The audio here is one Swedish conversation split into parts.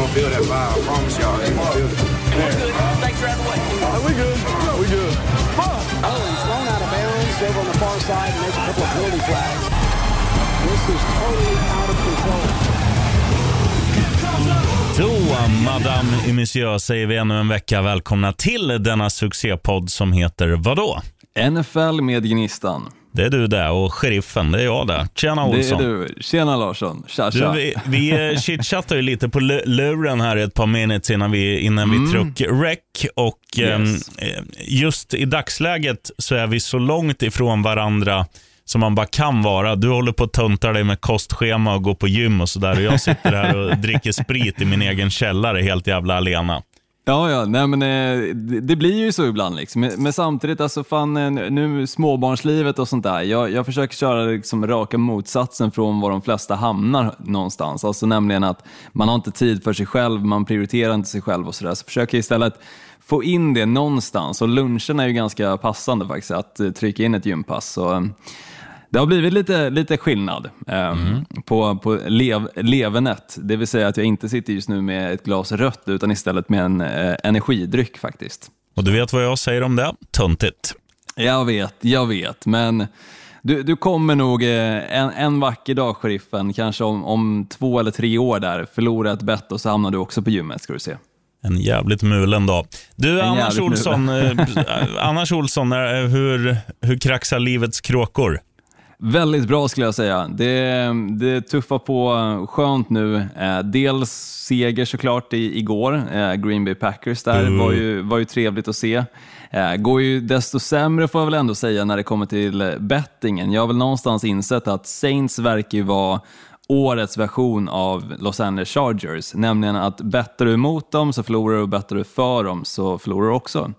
gonna feel that vibe. I promise y'all, they gonna feel it. Thanks for having way. we good. we good. Oh, he's thrown out of bounds over on the far side, and there's a couple of penalty flags. This is totally out of control. Då, Madame et Monsieur, säger vi ännu en vecka välkomna till denna succépodd som heter vadå? NFL med Gnistan. Det är du där och sheriffen, det är jag där. Tjena Det är Olsson. du. Tjena Larsson. Tja, Du, tja. vi vi eh, chitchattade ju lite på lu- luren här ett par minuter innan vi, innan vi tryck rec och Mm. Yes. ehm, eh, just i dagsläget så är vi så långt ifrån varandra som man bara kan vara. Du håller på att tunta dig med kostschema och går på gym och sådär och jag sitter här och dricker sprit i min egen källare helt jävla alena. Ja, ja, nej men eh, det, det blir ju så ibland liksom. Men, men samtidigt, alltså fan eh, nu småbarnslivet och sånt där. Jag, jag försöker köra liksom raka motsatsen från var de flesta hamnar någonstans. Alltså nämligen att man har inte tid för sig själv, man prioriterar inte sig själv och sådär. Så försöker jag istället få in det någonstans och lunchen är ju ganska passande faktiskt att eh, trycka in ett gympass. Så, det har blivit lite, lite skillnad eh, på, på lev, levenet. Det vill säga att jag inte sitter just nu med ett glas rött utan istället med en eh, energidryck faktiskt. Och du vet vad jag säger om det? Tuntigt. Jag vet, jag vet, men du, du kommer nog eh, en, en vacker dag, sheriffen, kanske om, om två eller tre år där, förlora ett bett och så hamnar du också på gymmet ska du se. En jävligt mulen dag. Du, En Annars Olsson, eh, Annars Olsson eh, hur, hur kraxar livets kråkor? Väldigt bra skulle jag säga. Det, det tuffar på skönt nu. Eh, dels seger såklart i, igår, eh, Green Bay Packers där, Mm. var, ju, var ju trevligt att se. Eh, går ju desto sämre får jag väl ändå säga när det kommer till bettingen. Jag har väl någonstans insett att Saints verkar ju vara årets version av Los Angeles Chargers, nämligen att bettar du emot dem så förlorar du och bettar du för dem så förlorar du också.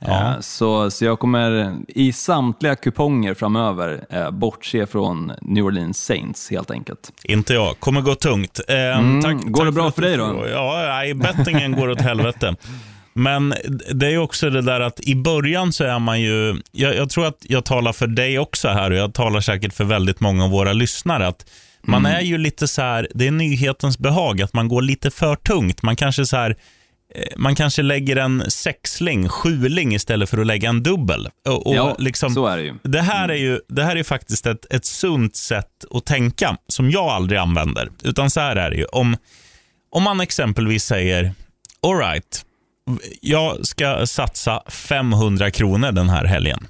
Eh, Så, så jag kommer i samtliga kuponger framöver eh, bortse från New Orleans Saints helt enkelt. Inte jag. Kommer gå tungt. Eh, tack, Mm. Går det tack bra att för dig då? Ja, nej, bettingen går åt helvete. Men det är också det där att i början så är man ju, jag, jag tror att jag talar för dig också här och jag talar säkert för väldigt många av våra lyssnare, att man Mm. är ju lite så här, det är nyhetens behag, att man går lite för tungt. Man kanske så här, eh, man kanske lägger en sexling, sjuling istället för att lägga en dubbel. Och, och ja, liksom, så är det ju. det här är ju det här är faktiskt ett, ett sunt sätt att tänka som jag aldrig använder. Utan så här är det ju. Om, om man exempelvis säger, all right, jag ska satsa 500 kronor den här helgen.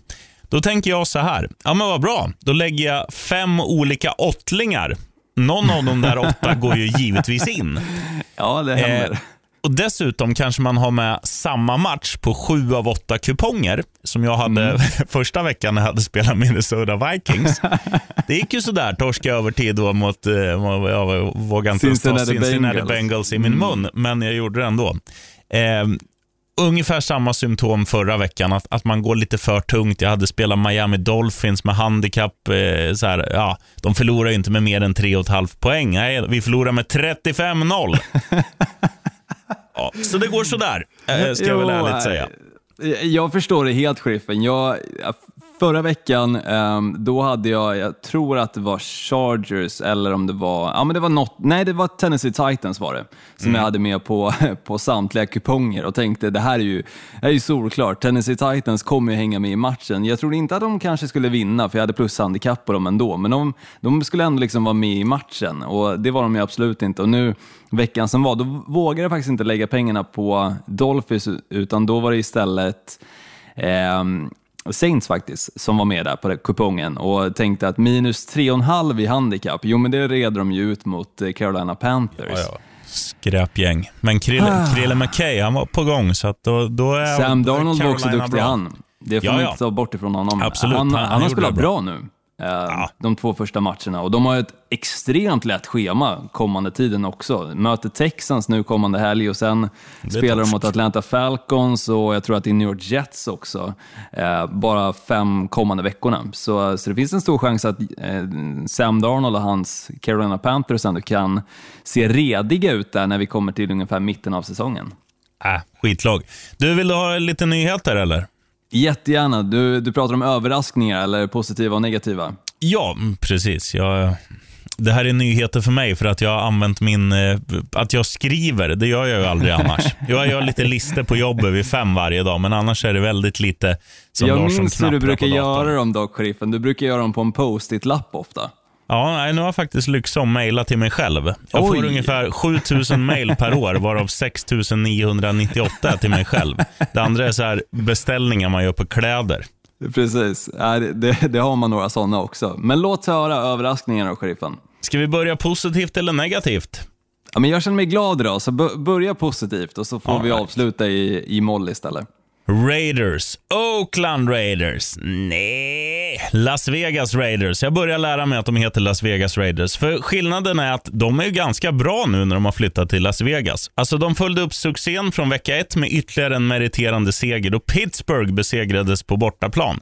Då tänker jag så här, ja men vad bra, då lägger jag fem olika åttlingar. Någon av de där åtta går ju givetvis in. Ja, det händer. Eh, och Dessutom kanske man har med samma match på sju av åtta kuponger som jag hade Mm. första veckan när jag hade spelat Minnesota Vikings. Det gick ju sådär, torska övertid då mot, eh, jag vågar inte ens ta Cincinnati Bengals. I min Mm. mun, men jag gjorde det ändå. Eh, ungefär samma symptom förra veckan, att, att man går lite för tungt. Jag hade spelat Miami Dolphins med handikapp. Eh, så här, ja, de förlorar ju inte med mer än 3,5 poäng. Nej, vi förlorar med 35-0. ja, så det går sådär, eh, ska jag väl ärligt säga. Jag förstår det helt, sheriffen. Jag, förra veckan, ehm, då hade jag, jag tror att det var Chargers eller om det var, ja men det var något, nej det var Tennessee Titans var det, som jag hade med på, på samtliga kuponger och tänkte det här är ju, det här är ju solklart, Tennessee Titans kommer ju hänga med i matchen. Jag trodde inte att de kanske skulle vinna, för jag hade plushandikapp på dem ändå, men de, de skulle ändå liksom vara med i matchen och det var de ju absolut inte. Och nu, veckan som var, då vågade jag faktiskt inte lägga pengarna på Dolphins, utan då var det istället ehm, Saints faktiskt, som var med där på kupongen och tänkte att minus 3,5 i handikapp, jo men det red de ju ut mot eh, Carolina Panthers. Ja, ja. Skräpgäng. Men Krille, Krille McKay, han var på gång, så att då, då är Ah. Sam Darnold var också duktig bra. han. Det får Ja, man inte ta bort ifrån honom. Absolut, Han, han- han, han har spelat det bra, nu. Eh, De två första matcherna och de har ett extremt lätt schema kommande tiden också. Möter Texans nu kommande helg och sen spelar de mot Atlanta Falcons och jag tror att det är New York Jets också. Eh, bara fem kommande veckorna. Så, så det finns en stor chans att eh, Sam Darnold och hans Carolina Panthers ändå kan se rediga ut där när vi kommer till ungefär mitten av säsongen. Äh, skitlag. Du, vill du ha lite nyheter eller? Jättegärna. Du, du pratar om överraskningar, eller positiva och negativa. Ja, mm, precis. Jag, Det här är nyheter för mig för att jag har använt min... Eh, att jag skriver, det gör jag ju aldrig annars. Jag gör lite listor på jobbet vid fem varje dag, men annars är det väldigt lite som Jag minns hur du brukar göra dem dock, sheriffen. Du brukar göra dem på en post-it-lapp ofta. Ja, nu har jag faktiskt Lyxom mejlat till mig själv. Jag Oj. får ungefär 7000 mejl per år, varav 6998 är till mig själv. Det andra är så här beställningar man gör på kläder. Precis, Ja, det, det, har man några sådana också. Men låt höra överraskningen då, sheriffen. Ska vi börja positivt eller negativt? Ja, men jag känner mig glad idag, så börja positivt och så får All vi avsluta i, i moll istället. Raiders. Oakland Raiders. Nej. Las Vegas Raiders. Jag börjar lära mig att de heter Las Vegas Raiders. För skillnaden är att de är ju ganska bra nu när de har flyttat till Las Vegas. Alltså de följde upp succén från vecka ett med ytterligare en meriterande seger då Pittsburgh besegrades på bortaplan.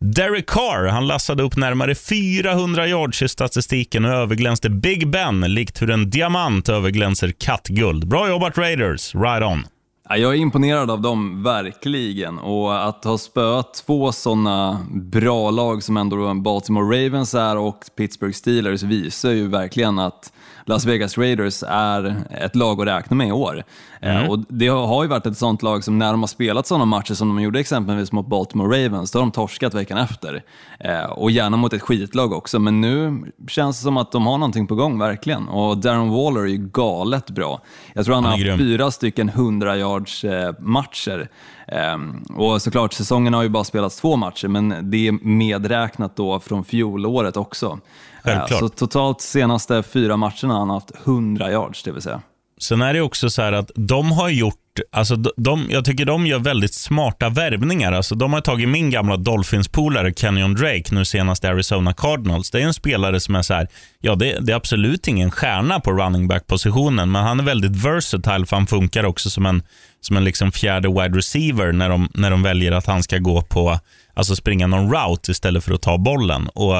Derek Carr han lassade upp närmare 400 yards i statistiken och överglänste Big Ben likt hur en diamant överglänser kattguld. Bra jobbat Raiders. Right on. Ja, jag är imponerad av dem, verkligen. Och att ha spöat två sådana bra lag som ändå Baltimore Ravens är och Pittsburgh Steelers visar ju verkligen att Las Vegas Raiders är ett lag att räkna med i år. Eh, Och det har har ju varit ett sånt lag som när de har spelat sådana matcher som de gjorde exempelvis mot Baltimore Ravens, då har de torskat veckan efter. Eh, Och gärna mot ett skitlag också, men nu känns det som att de har någonting på gång, verkligen. Och Darren Waller är ju galet bra. Jag tror han har Han är haft fyra stycken 100 yards eh, matcher. Ehm, och såklart, säsongen har ju bara spelats två matcher, men det är medräknat då från fjolåret också. Självklart. Så totalt senaste fyra matcherna har han haft 100 yards, det vill säga. Sen är det också så här att de har gjort, alltså de, jag tycker de gör väldigt smarta värvningar. Alltså de har tagit min gamla Dolphins-polare Kenyon Drake, nu senast Arizona Cardinals. Det är en spelare som är så här, ja det, det är absolut ingen stjärna på running back-positionen, men han är väldigt versatile för han funkar också som en, som en liksom fjärde wide receiver när de, när de väljer att han ska gå på, alltså springa någon route istället för att ta bollen. Och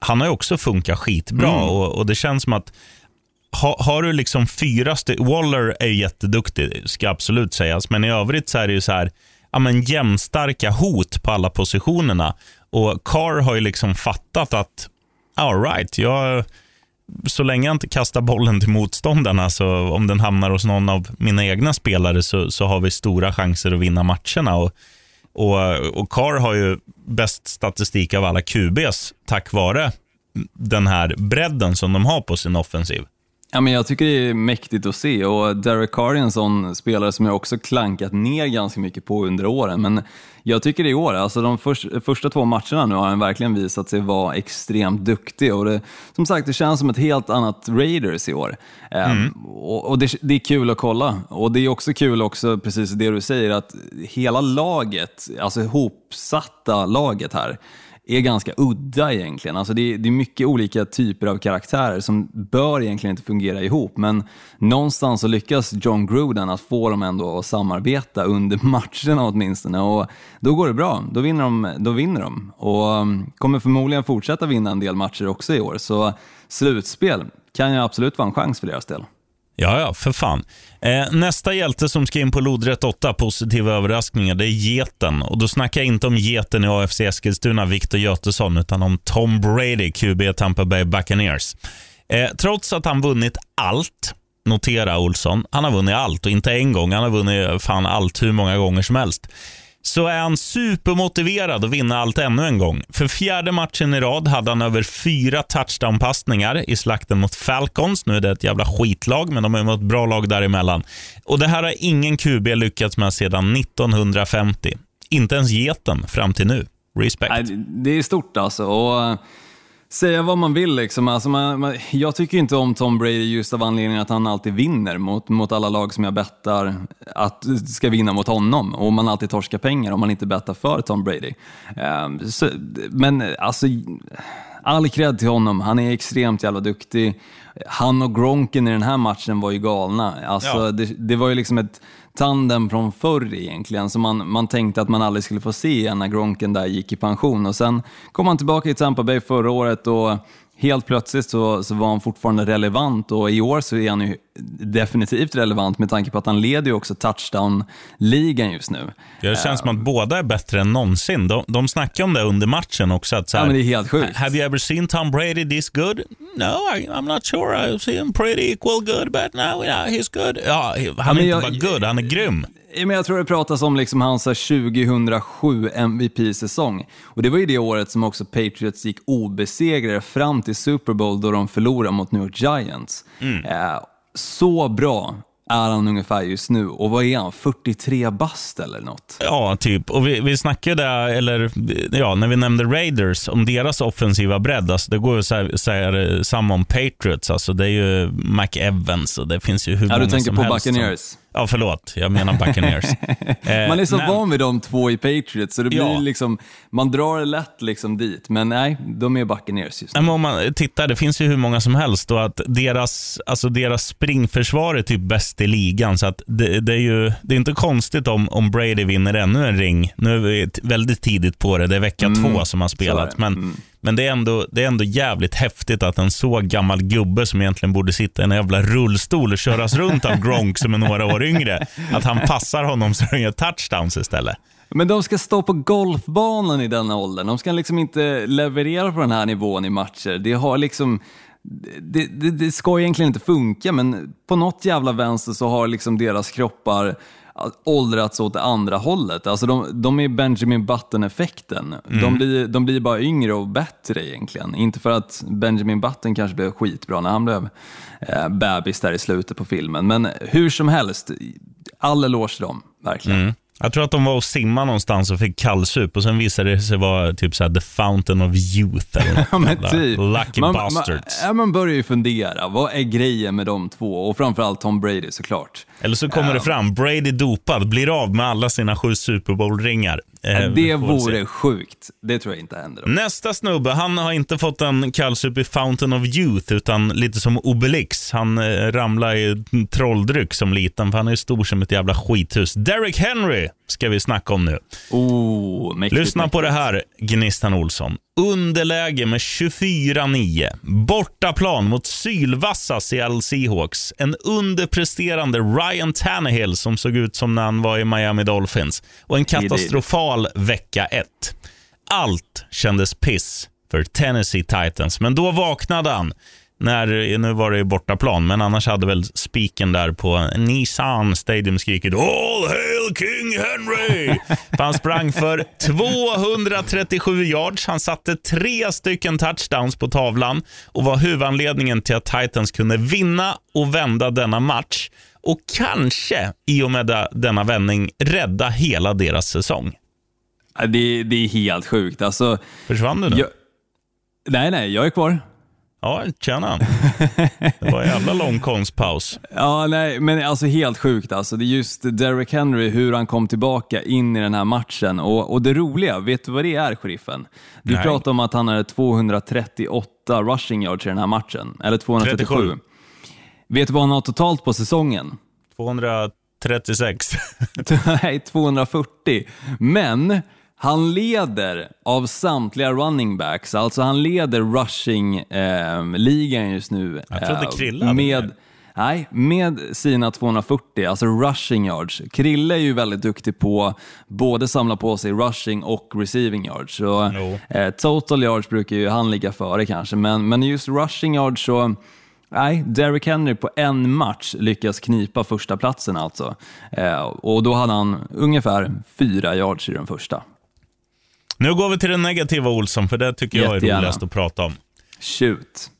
han har ju också funkat skitbra och, och det känns som att ha, har du liksom fyra stycken, Waller är jätteduktig, ska absolut sägas, men i övrigt så är det ju så här, ja men jämnstarka hot på alla positionerna. Och Carr har ju liksom fattat att, all right, jag, så länge jag inte kastar bollen till motståndarna, så om den hamnar hos någon av mina egna spelare, så, så har vi stora chanser att vinna matcherna. Och, och, och Carr har ju bäst statistik av alla QBs tack vare den här bredden som de har på sin offensiv. Ja, men jag tycker det är mäktigt att se och Derek Carr är en sån spelare som jag också klankat ner ganska mycket på under åren. Men jag tycker i år, alltså de förs- första två matcherna nu har han verkligen visat sig vara extremt duktig. Och det, som sagt, det känns som ett helt annat Raiders i år. Ehm, och och det, det är kul att kolla. Och det är också kul också, precis det du säger, att hela laget, alltså ihopsatta laget här, är ganska udda egentligen. Alltså det, är, det är mycket olika typer av karaktärer som bör egentligen inte fungera ihop, men någonstans så lyckas John Gruden att få dem ändå att samarbeta under matcherna åtminstone och då går det bra. Då vinner de, då vinner de och um, kommer förmodligen fortsätta vinna en del matcher också i år. Så slutspel kan ju absolut vara en chans för deras del. Ja, ja, för fan. Eh, nästa hjälte som ska in på lodrätt 8, positiva överraskningar, det är geten. Och då snackar jag inte om geten i AFC Eskilstuna, Victor Götesson, utan om Tom Brady, QB Tampa Bay Buccaneers. Eh, trots att han vunnit allt, notera Olsson, han har vunnit allt och inte en gång, han har vunnit fan allt hur många gånger som helst så är han supermotiverad att vinna allt ännu en gång. För fjärde matchen i rad hade han över fyra touchdown-passningar i slakten mot Falcons. Nu är det ett jävla skitlag, men de är ju ett bra lag däremellan. Och det här har ingen QB lyckats med sedan 1950. Inte ens geten fram till nu. Respect. Det är stort alltså. Och, säga vad man vill liksom. Alltså man, man, jag tycker inte om Tom Brady just av anledningen att han alltid vinner mot, mot alla lag som jag bettar att ska vinna mot honom. Och man alltid torskar pengar om man inte bettar för Tom Brady. Ehm, så, men alltså, all cred till honom. Han är extremt jävla duktig. Han och Gronken i den här matchen var ju galna. Alltså, Ja. det, det var ju liksom ett tanden från förr egentligen, som man, man tänkte att man aldrig skulle få se igen när Gronken där gick i pension. Och sen kom han tillbaka i Tampa Bay förra året och helt plötsligt så, så var han fortfarande relevant och i år så är han ju definitivt relevant med tanke på att han leder ju också touchdown-ligan just nu. Det känns som att båda är bättre än någonsin. De, de snackade om det under matchen också. Att så här, Ja, men det är helt sjukt. Have you ever seen Tom Brady this good? No, I, I'm not sure. I've seen him pretty equal good, but no, yeah, he's good. Ja, han är men inte jag- bara good, han är grym. Ja, Men jag tror det pratas om liksom hans så här 2007 MVP-säsong. Och Det var ju det året som också Patriots gick obesegrade fram till Super Bowl då de förlorade mot New York Giants. Eh, så bra är han ungefär just nu. Och vad är han? 43 bast eller något? Ja, typ. Och vi, vi snackade, eller ja, när vi nämnde Raiders, om deras offensiva bredd. Alltså, det går ju att säga, samma om Patriots. Alltså, det är ju McEvans och det finns ju hur Ja, många du tänker som på helst. som- Buccaneers. Ja, förlåt. Jag menar Buccaneers. Eh, Man är så nej. van vid de två i Patriots, så det blir Ja. liksom, man drar lätt liksom dit. Men nej, de är Buccaneers just nu. Men om man tittar, det finns ju hur många som helst och att deras, alltså deras springförsvar är typ bäst i ligan. Så att det, det är ju det är inte konstigt om, om Brady vinner ännu en ring. Nu är vi väldigt tidigt på det. Det är vecka två som har spelat. Mm, är det. Men, det, är ändå, det är ändå jävligt häftigt att en så gammal gubbe som egentligen borde sitta i en jävla rullstol och köras runt av Gronk som är några år yngre, att han passar honom så han gör touchdowns istället. Men de ska stå på golfbanan i denna åldern. De ska liksom inte leverera på den här nivån i matcher. Det har liksom... Det, det, det ska egentligen inte funka, men på något jävla vänster så har liksom deras kroppar åldrats åt det andra hållet. Alltså de, de är Benjamin Button-effekten. De, blir, de blir bara yngre och bättre egentligen. Inte för att Benjamin Button kanske blev skitbra när han blev eh, bebis där i slutet på filmen. Men hur som helst, all eloge till dem, verkligen. Jag tror att de var och simma någonstans och fick kallsup och sen visade det sig vara typ så här the fountain of youth. Eller Ja, men typ. Lucky man, bastards. Man, man börjar ju fundera, vad är grejen med de två? Och framförallt Tom Brady såklart. Eller så kommer det fram, Brady dopad, blir av med alla sina sju Super Bowl-ringar. Eh, det vore se. sjukt. Det tror jag inte händer. Nästa snubbe, han har inte fått en kallsup i Fountain of Youth, utan lite som Obelix. Han eh, ramlade i trolldryck som liten, för han är stor som ett jävla skithus. Derrick Henry ska vi snacka om nu. Oh, mäktigt, Lyssna på det mäktigt. här, Gnistan Olsson. Underläge med 24-9. Bortaplan mot sylvassa Seattle Seahawks. En underpresterande Ryan Tannehill som såg ut som när han var i Miami Dolphins. Och en katastrofal vecka 1. Allt kändes piss för Tennessee Titans, men då vaknade han. När, nu var det ju bortaplan, men annars hade väl spiken där på Nissan Stadium skrikit All hail King Henry! Han sprang för 237 yards. Han satte tre stycken touchdowns på tavlan och var huvudanledningen till att Titans kunde vinna och vända denna match. Och kanske, i och med denna vändning, rädda hela deras säsong. Det, det är helt sjukt. Alltså, Försvann du nu? jag, nej, nej, jag är kvar. Ja, tjena. Det var en jävla lång konstpaus. Ja, nej, men alltså helt sjukt alltså. Det är just Derrick Henry, hur han kom tillbaka in i den här matchen. Och, och det roliga, vet du vad det är, sheriffen? Du Nej. pratade om att han hade 238 rushing yards i den här matchen. Eller 237. 37. Vet du vad han har totalt på säsongen? 236. Nej, 240. Men han leder av samtliga running backs, alltså han leder rushing-ligan just nu. Jag trodde eh, hade med. Nej, med sina 240, alltså rushing yards. Krille är ju väldigt duktig på både samla på sig rushing och receiving yards. Så, eh, total yards brukar ju han ligga före kanske, men, men just rushing yards så Nej, Derrick Henry på en match lyckas knipa första platsen alltså. Eh, och då hade han ungefär fyra yards i den första. Nu går vi till den negativa Olsson, för det tycker jag är Jättegärna. roligast att prata om. Shoot.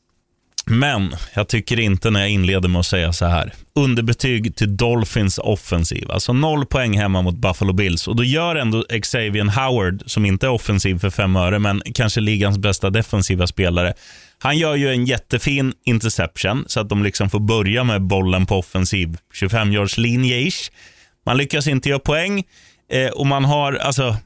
Men jag tycker inte när jag inleder med att säga så här. Underbetyg till Dolphins offensiv. Alltså noll poäng hemma mot Buffalo Bills. Och då gör ändå Xavier Howard, som inte är offensiv för fem öre, men kanske ligans bästa defensiva spelare. Han gör ju en jättefin interception, så att de liksom får börja med bollen på offensiv 25 yards linje ish. Man lyckas inte göra poäng eh, och man har, alltså,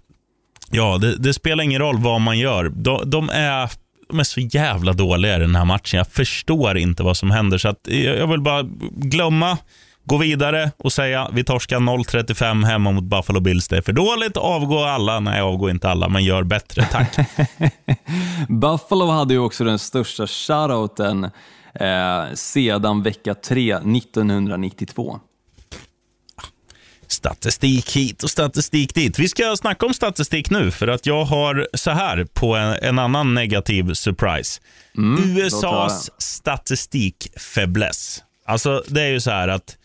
Ja, det, det spelar ingen roll vad man gör. De, de, är, de är så jävla dåliga i den här matchen. Jag förstår inte vad som händer. Så att jag, jag vill bara glömma, gå vidare och säga vi torskar 0-35 hemma mot Buffalo Bills. Det är för dåligt. Avgå alla. Nej, avgå inte alla, men gör bättre. Tack. Buffalo hade ju också den största shoutouten eh, sedan vecka 3 1992. Statistik hit och statistik dit. Vi ska snacka om statistik nu, för att jag har så här på en, en annan negativ surprise. USAs statistikfäbless. Alltså, det är ju så här att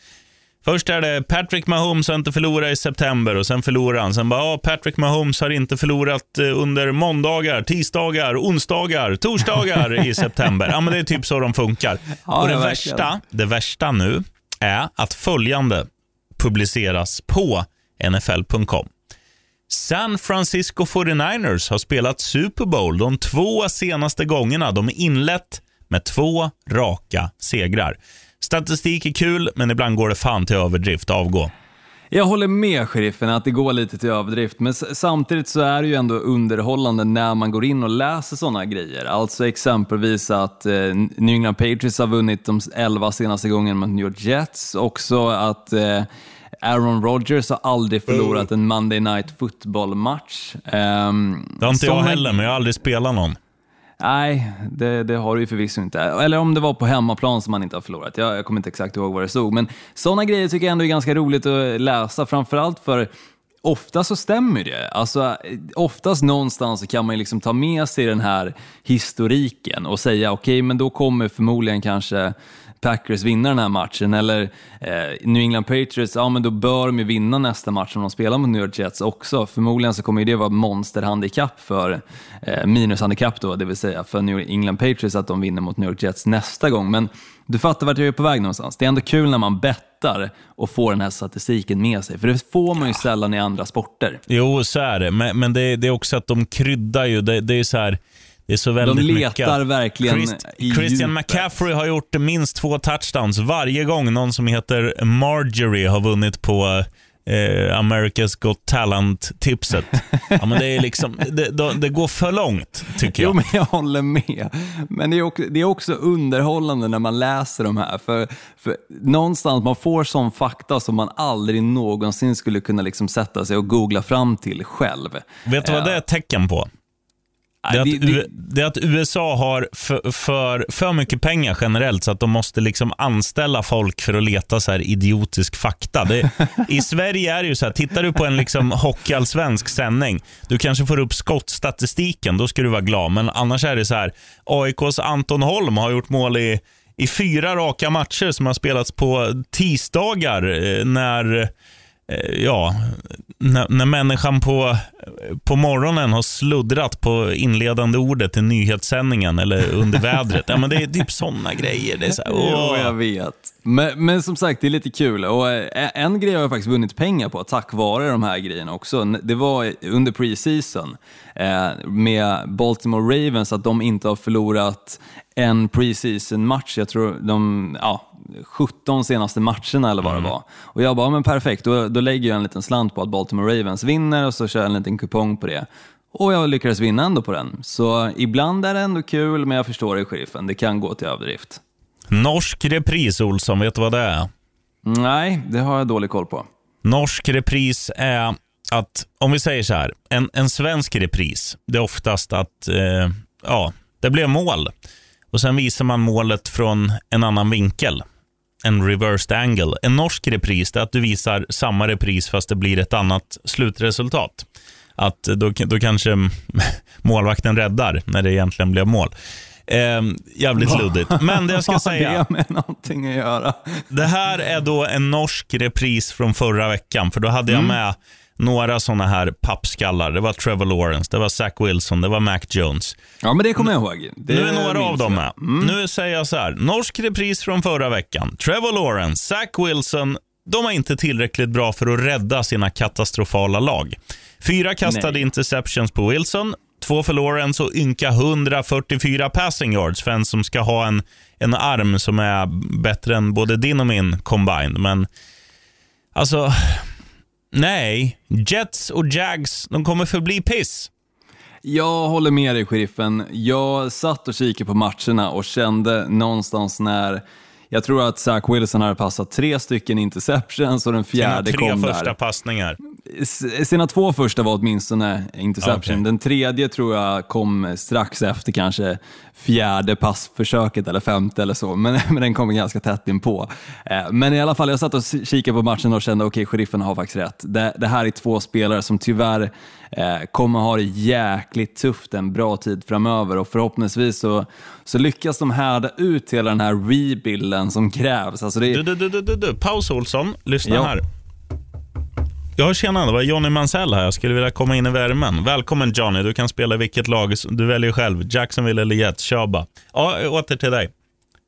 Först är det Patrick Mahomes har inte förlorat i september och sen förlorar han. Sen bara, ja, Patrick Mahomes har inte förlorat eh, under måndagar, tisdagar, onsdagar, torsdagar i september. Ja, men det är typ så de funkar. Ja, och det verkligen. värsta, det värsta nu är att följande publiceras på NFL.com. San Francisco 49ers har spelat Super Bowl de två senaste gångerna. De inlett med två raka segrar. Statistik är kul, men ibland går det fan till överdrift. Avgå. Jag håller med sheriffen att det går lite till överdrift, men samtidigt så är det ju ändå underhållande när man går in och läser sådana grejer. Alltså exempelvis att eh, New England Patriots har vunnit de 11 senaste gångerna mot New York Jets. Också att eh, Aaron Rodgers har aldrig förlorat en Monday Night Football-match. Ehm, Det har inte jag heller, men jag har aldrig spelat någon. Nej, det, det har du ju förvisso inte. Eller om det var på hemmaplan som man inte har förlorat. Jag, jag kommer inte exakt ihåg vad det stod. Men sådana grejer tycker jag ändå är ganska roligt att läsa, framförallt för Ofta så stämmer det. Alltså, oftast någonstans så kan man ju liksom ta med sig den här historiken och säga okej, men då kommer förmodligen kanske Packers vinna den här matchen eller eh, New England Patriots, ja men då bör de ju vinna nästa match om de spelar mot New York Jets också. Förmodligen så kommer ju det vara monsterhandikapp för, eh, minushandikapp då, det vill säga för New England Patriots att de vinner mot New York Jets nästa gång. Men du fattar vart jag är på väg någonstans. Det är ändå kul när man bettar och får den här statistiken med sig, för det får man ju sällan i andra sporter. Jo, så är det. Men, men det, är- det är också att de kryddar ju. Det, det är så här... Det är så väldigt letar mycket. verkligen i Christian djupet. McCaffrey har gjort minst två touchdowns varje gång någon som heter Marjorie har vunnit på eh, America's Got Talent-tipset. ja, men det, är liksom, det, det går för långt, tycker jag. Jo, men jag håller med. Men det är, också, det är också underhållande när man läser de här. För, för någonstans man får sån fakta som man aldrig någonsin skulle kunna liksom sätta sig och googla fram till själv. Vet du vad det är ett tecken på? Det är, att, det- är att USA har för, för, för mycket pengar generellt så att de måste liksom anställa folk för att leta så här idiotisk fakta. Det, I Sverige är det ju så här, tittar du på en liksom hockeyallsvensk sändning, du kanske får upp skottstatistiken, då ska du vara glad. Men annars är det så här, AIKs Anton Holm har gjort mål i, i fyra raka matcher som har spelats på tisdagar eh, när ja, när, när människan på, på morgonen har sluddrat på inledande ordet i nyhetssändningen eller under vädret. Ja, men det är typ sådana grejer. Det är så här, Jo, jag vet. Men, men som sagt, det är lite kul. Och eh, en grej har jag faktiskt vunnit pengar på tack vare de här grejerna också. Det var under preseason eh, med Baltimore Ravens, att de inte har förlorat en preseason-match. Jag tror de, ja, 17 senaste matcherna eller vad det var. Och jag bara, men perfekt, då, då lägger jag en liten slant på att Baltimore Ravens vinner och så kör jag en liten kupong på det. Och jag lyckades vinna ändå på den. Så ibland är det ändå kul, men jag förstår det sheriffen, det kan gå till överdrift. Norsk repris, Olsson. Vet du vad det är? Nej, det har jag dålig koll på. Norsk repris är att, om vi säger så här, en, en svensk repris, det är oftast att eh, ja, det blev mål. Och sen visar man målet från en annan vinkel. En reversed angle. En norsk repris är att du visar samma repris fast det blir ett annat slutresultat. Att då, då kanske målvakten räddar när det egentligen blev mål. Eh, jävligt luddigt. Men det jag ska Har säga. det med någonting att göra? Det här är då en norsk repris från förra veckan, för då hade jag med några sådana här pappskallar. Det var Trevor Lawrence, det var Zach Wilson, det var Mac Jones. Ja, men det kommer jag ihåg. Det nu är några av dem med. Nu säger jag så här, norsk repris från förra veckan. Trevor Lawrence, Zach Wilson, de är inte tillräckligt bra för att rädda sina katastrofala lag. Fyra kastade Nej. interceptions på Wilson, två för Lawrence och ynka 144 passing yards för en som ska ha en, en arm som är bättre än både din och min combined. Men alltså, nej. Jets och Jags, de kommer förbli piss. Jag håller med dig, sheriffen. Jag satt och kikade på matcherna och kände någonstans när jag tror att Zach Wilson hade passat tre stycken interceptions och den Sina fjärde tre kom första där. passningar. Sina två första var åtminstone interception. Okej. Den tredje tror jag kom strax efter kanske fjärde passförsöket eller femte eller så, men, men den kom ganska tätt in på. Eh, Men i alla fall, jag satt och kikade på matchen och kände okej, sheriffen har faktiskt rätt. Det, det här är två spelare som tyvärr eh, kommer ha det jäkligt tufft en bra tid framöver och förhoppningsvis så, så lyckas de härda ut hela den här rebuilden som krävs. Alltså det, Du, du, du, du, du, du. Paus Olsson, lyssna Ja. här. Ja, tjena. Det var Johnny Mansell här. Jag skulle vilja komma in i värmen. Välkommen Johnny. Du kan spela i vilket lag du väljer själv. Jacksonville eller Jets. Kör bara. Ja, åter till dig.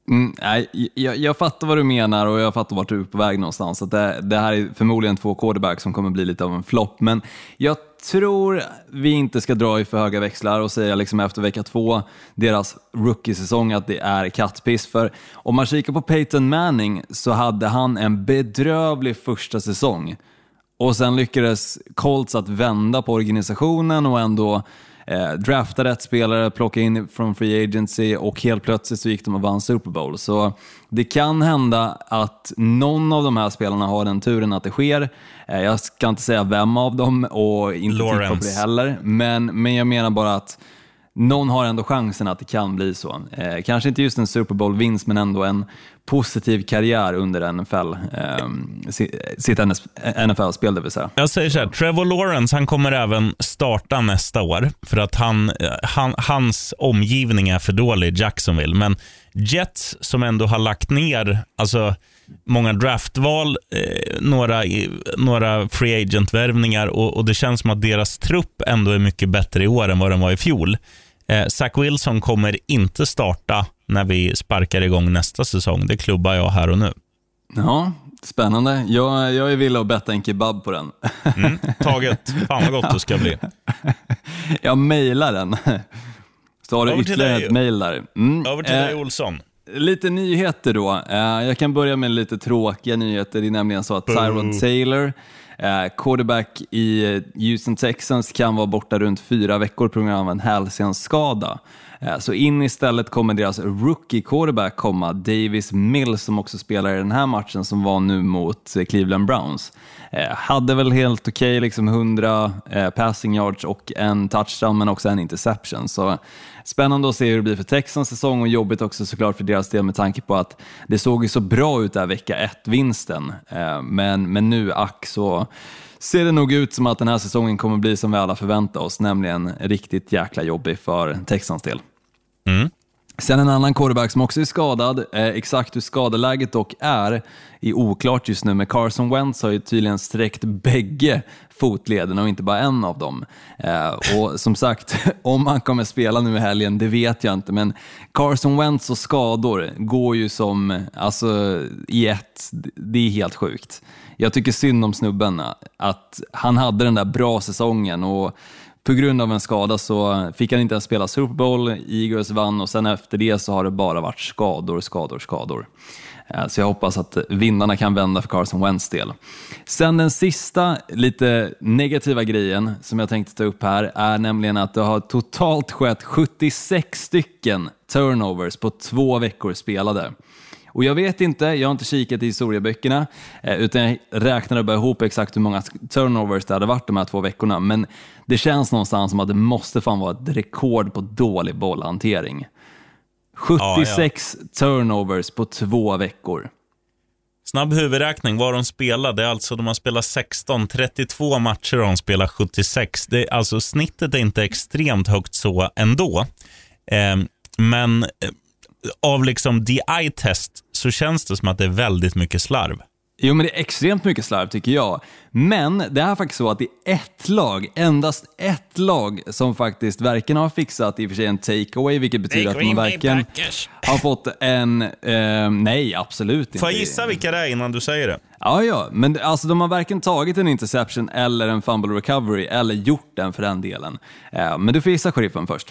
Mm, nej, jag, jag fattar vad du menar och jag fattar vart du är på väg någonstans. Så att det, det här är förmodligen två quarterbacks som kommer bli lite av en flopp, men jag tror vi inte ska dra i för höga växlar och säga liksom efter vecka två, deras rookie-säsong, att det är kattpiss. För om man kikar på Peyton Manning så hade han en bedrövlig första säsong. Och sen lyckades Colts att vända på organisationen och ändå eh, drafta rätt spelare, plocka in från free agency och helt plötsligt så gick de och vann Super Bowl. Så det kan hända att någon av de här spelarna har den turen att det sker. Eh, jag ska inte säga vem av dem och inte tippa på Lawrence. det heller, men, men jag menar bara att någon har ändå chansen att det kan bli så. Eh, kanske inte just en Super Bowl-vinst, men ändå en positiv karriär under NFL, eh, sitt NFL-spel det vill säga. Jag säger så här, Trevor Lawrence han kommer även starta nästa år för att han, eh, han, hans omgivning är för dålig i Jacksonville. Men Jets som ändå har lagt ner alltså, många draftval, eh, några, några free agent-värvningar och, och det känns som att deras trupp ändå är mycket bättre i år än vad den var i fjol. Eh, Zach Wilson kommer inte starta när vi sparkar igång nästa säsong. Det klubbar jag här och nu. Ja, spännande. Jag, jag är villig att betta en kebab på den. Mm, taget. Fan vad gott det ska bli. jag mejlar den. Så har du Över ytterligare ett mejl där. Mm. Över till Eh, dig Olsson. Lite nyheter då. Eh, jag kan börja med lite tråkiga nyheter. Det är nämligen så att Tyrod Taylor, eh, quarterback i Houston Texans, kan vara borta runt fyra veckor på grund av en hälsenskada. Eh, så in istället kommer deras rookie quarterback komma, Davis Mills, som också spelar i den här matchen som var nu mot eh, Cleveland Browns. Eh, hade väl helt okej, liksom 100 passing yards och en touchdown, men också en interception. Så spännande att se hur det blir för Texans säsong och jobbigt också såklart för deras del med tanke på att det såg ju så bra ut där vecka 1-vinsten. Men, men nu, ack så ser det nog ut som att den här säsongen kommer bli som vi alla förväntar oss, nämligen riktigt jäkla jobbig för Texans del. Mm. Sen en annan quarterback som också är skadad, eh, exakt hur skadeläget dock är, är oklart just nu, men Carson Wentz har ju tydligen sträckt bägge fotlederna och inte bara en av dem. Eh, och som sagt, om han kommer spela nu i helgen, det vet jag inte, men Carson Wentz och skador går ju som, alltså i ett, det är helt sjukt. Jag tycker synd om snubben, att han hade den där bra säsongen och på grund av en skada så fick han inte ens spela Super Bowl, Eagles vann och sen efter det så har det bara varit skador, skador, skador. Eh, så jag hoppas att vindarna kan vända för Carson Wentz del. Sen den sista lite negativa grejen som jag tänkte ta upp här är nämligen att det har totalt skett 76 stycken turnovers på två veckor spelade. Och jag vet inte, jag har inte kikat i historieböckerna, eh, utan jag räknade bara ihop exakt hur många turnovers det hade varit de här två veckorna, men det känns någonstans som att det måste fan vara ett rekord på dålig bollhantering. 76 turnovers på två veckor. Snabb huvudräkning, vad de är alltså de har spelat 16, 32 matcher och de spelar 76. Det alltså snittet är inte extremt högt så ändå. Eh, men av liksom the eye test så känns det som att det är väldigt mycket slarv. Jo, men det är extremt mycket slarv tycker jag. Men det är faktiskt så att det är ett lag, endast ett lag, som faktiskt varken har fixat i och för sig en takeaway, vilket betyder att de varken har fått en... Eh, nej, absolut inte. Får jag gissa vilka det är innan du säger det? Ja, ja, men alltså, de har varken tagit en interception eller en fumble recovery, eller gjort den för den delen. Eh, men du får gissa sheriffen först.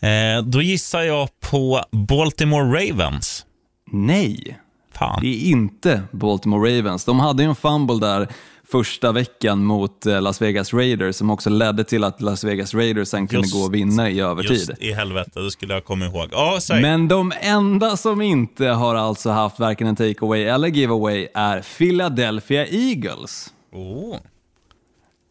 Eh, då gissar jag på Baltimore Ravens. Nej, Fan. det är inte Baltimore Ravens. De hade ju en fumble där första veckan mot eh, Las Vegas Raiders som också ledde till att Las Vegas Raiders sen kunde Just- gå och vinna i övertid. Just i helvete, det skulle jag komma ihåg. Säg. Men de enda som inte har alltså haft varken en takeaway eller giveaway är Philadelphia Eagles. Oh.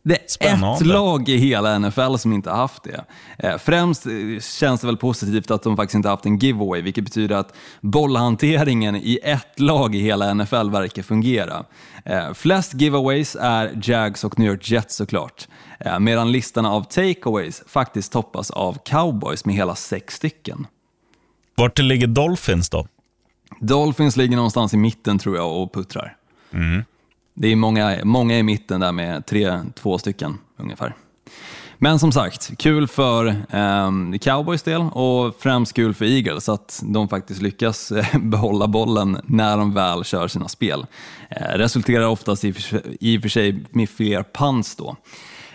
Det är Spännande. ett lag i hela NFL som inte har haft det. Eh, Främst eh, känns det väl positivt att de faktiskt inte har haft en giveaway, vilket betyder att bollhanteringen i ett lag i hela NFL verkar fungera. Eh, Flest giveaways är Jags och New York Jets såklart, medan listan av takeaways faktiskt toppas av Cowboys med hela sex stycken. Vart ligger Dolphins då? Dolphins ligger någonstans i mitten tror jag och puttrar. Det är många, många i mitten där med tre, två stycken ungefär. Men som sagt, kul för eh, Cowboys del och främst kul för Eagles att de faktiskt lyckas eh, behålla bollen när de väl kör sina spel. Eh, resulterar oftast i, i och för sig med fler punts då.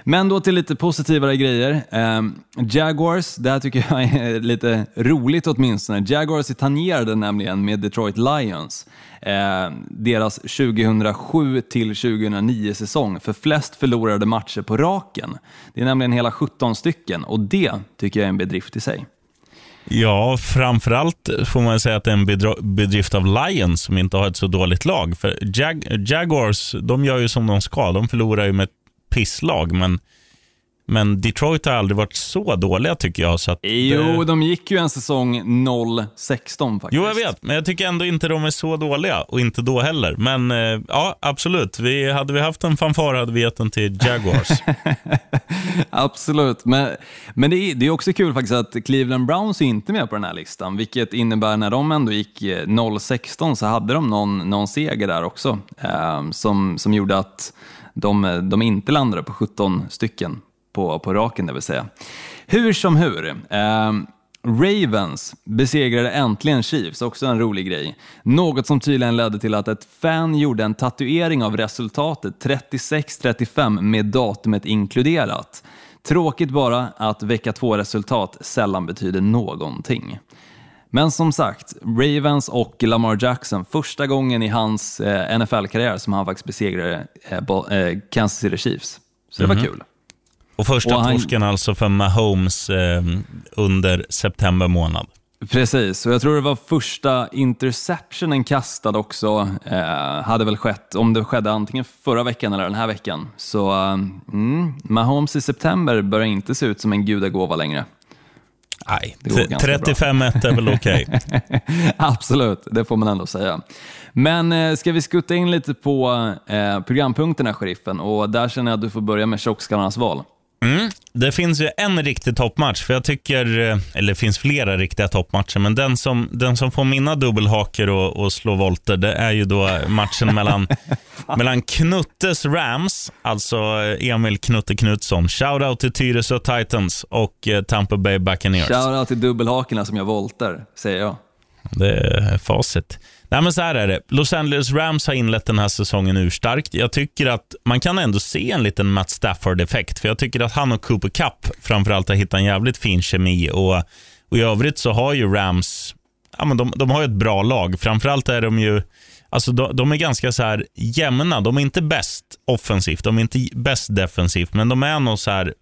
Men då till lite positivare grejer. Ehm, Jaguars, det här tycker jag är lite roligt åtminstone. Jaguars är tangerade nämligen med Detroit Lions. Ehm, deras 2007 till 2009 säsong för flest förlorade matcher på raken. Det är nämligen hela 17 stycken och det tycker jag är en bedrift i sig. Ja, framförallt får man säga att det är en bedrift av Lions som inte har ett så dåligt lag. För Jag- Jaguars, de gör ju som de ska. De förlorar ju med pisslag, men, men Detroit har aldrig varit så dåliga tycker jag. Så att Jo, det... de gick ju en säsong 0-16 faktiskt. Jo, jag vet, men jag tycker ändå inte de är så dåliga och inte då heller. Men eh, ja, absolut. Vi, hade vi haft en fanfar hade vi gett den till Jaguars. Absolut, men, men det, är, det är också kul faktiskt att Cleveland Browns är inte med på den här listan, vilket innebär när de ändå gick eh, 0-16 så hade de någon, någon seger där också, eh, som, som gjorde att de, de inte landade på 17 stycken på, på raken, det vill säga. Hur som hur. Eh, Ravens besegrade äntligen Chiefs, också en rolig grej. Något som tydligen ledde till att ett fan gjorde en tatuering av resultatet 36-35 med datumet inkluderat. Tråkigt bara att vecka 2-resultat sällan betyder någonting. Men som sagt, Ravens och Lamar Jackson, första gången i hans eh, NFL-karriär som han faktiskt besegrade eh, eh, Kansas City Chiefs. Så det var kul. Och första Och han- torsken alltså för Mahomes eh, under september månad. Precis, och jag tror det var första interceptionen kastad också. Eh, hade väl skett, om det skedde antingen förra veckan eller den här veckan. Så eh, mm, Mahomes i september börjar inte se ut som en gudagåva längre. Nej, Det går ganska bra. 35-1 är väl okej. Absolut, det får man ändå säga. Men eh, ska vi skutta in lite på eh, programpunkterna, sheriffen? Och där känner jag att du får börja med tjockskallarnas val. Det finns ju en riktig toppmatch, för jag tycker, eh, eller det finns flera riktiga toppmatcher, men den som, den som får mina dubbelhaker och, och slå volter, det är ju då matchen mellan, mellan Knuttes Rams, alltså eh, Emil Knutte Knutsson, shoutout till Tyresö Titans och eh, Tampa Bay Buccaneers. Shoutout till dubbelhakorna som jag volter, säger jag. Det är facit. Nej, men så här är det. Los Angeles Rams har inlett den här säsongen urstarkt. Jag tycker att man kan ändå se en liten Matt Stafford-effekt. För jag tycker att han och Cooper Cup framförallt har hittat en jävligt fin kemi. Och, och I övrigt så har ju Rams ja, men de, de har ju ett bra lag. Framförallt är de ju Alltså de, de är ganska så här jämna. De är inte bäst offensivt, de är inte bäst defensivt, men de är nog så här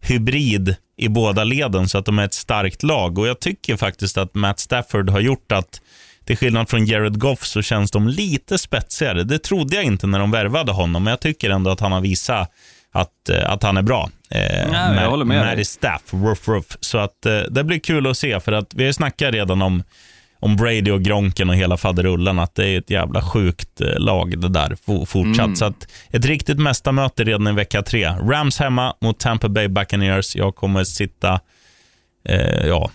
hybrid i båda leden så att de är ett starkt lag. Och Jag tycker faktiskt att Matt Stafford har gjort att till skillnad från Jared Goff så känns de lite spetsigare. Det trodde jag inte när de värvade honom, men jag tycker ändå att han har visat att, eh, att han är bra. Eh, jag håller med. Matty Staff, ruff, ruff. Så att, eh, det blir kul att se, för att vi har ju snackat redan om, om Brady och Gronken och hela faderullan, att det är ett jävla sjukt eh, lag det där fo- fortsatt. Mm. Så att ett riktigt mästarmöte redan i vecka tre. Rams hemma mot Tampa Bay Buccaneers. Jag kommer sitta, eh, ja,